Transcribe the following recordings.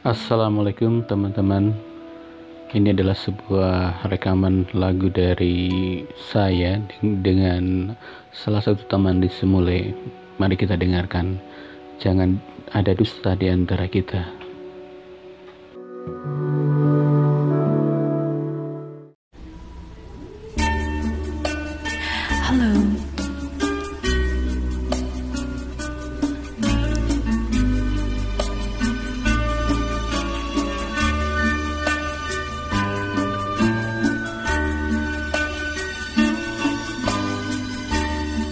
Assalamualaikum teman-teman. Ini adalah sebuah rekaman lagu dari saya dengan salah satu teman di Semule. Mari kita dengarkan. Jangan ada dusta di antara kita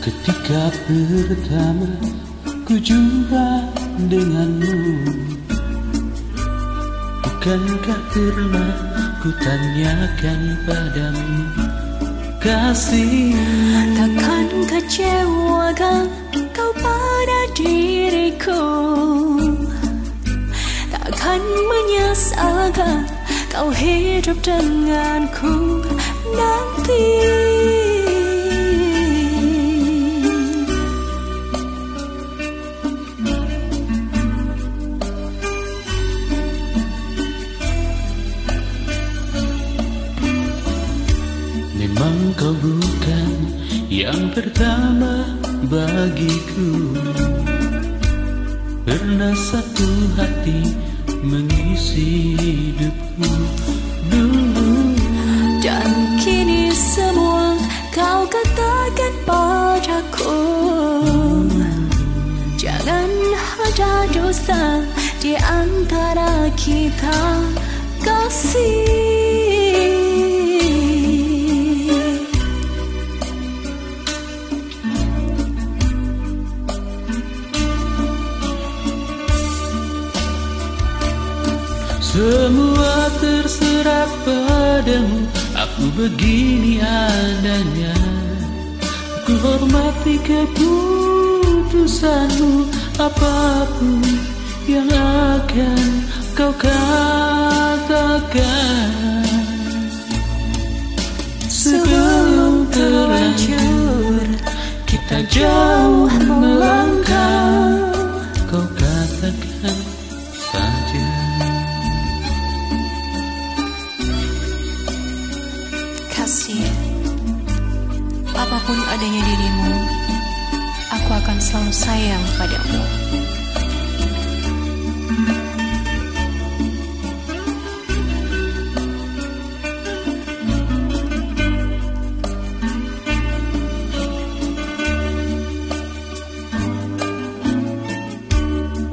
Ketika pertama ku jumpa denganmu Bukankah pernah ku tanyakan padamu Kasih Takkan kecewakan kau pada diriku? Takkan menyesalkan kau hidup denganku nanti Memang kau bukan yang pertama bagiku. Pernah satu hati mengisi hidupku. Dulu Dan kini semua kau katakan padaku. Jangan ada dosa di antara kita. Kasih Semua terserah padamu Aku begini adanya. Ku hormati keputusanmu Apa pun yang akan kau katakan. Sebelum terlanjur Kita jauh Apa pun adanya dirimu Aku akan selalu sayang padamu.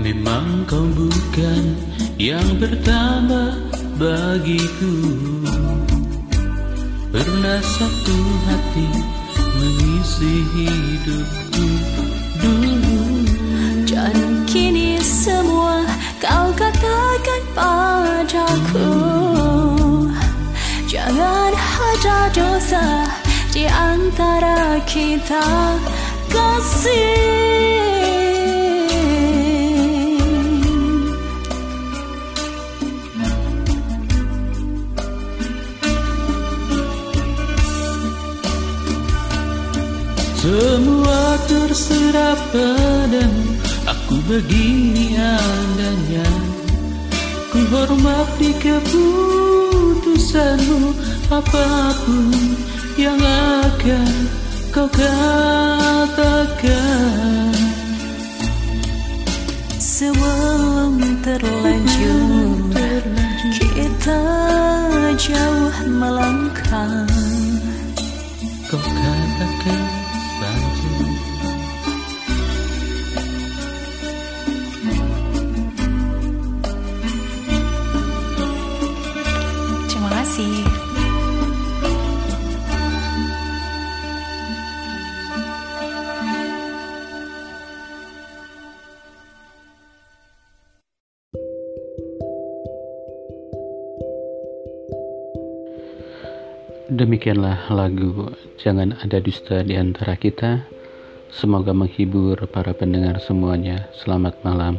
Memang kau bukan yang pertama bagiku. Pernah satu hati mengisi hidupku dulu. Dan kini semua kau katakan padaku. Jangan ada dosa di antara kita. Kasih Semua terserah padamu. Aku begini adanya. Ku hormati keputusanmu Apa pun yang akan kau katakan. Sebelum terlanjur Demikianlah lagu Jangan Ada Dusta di Antara Kita. Semoga menghibur para pendengar semuanya. Selamat malam.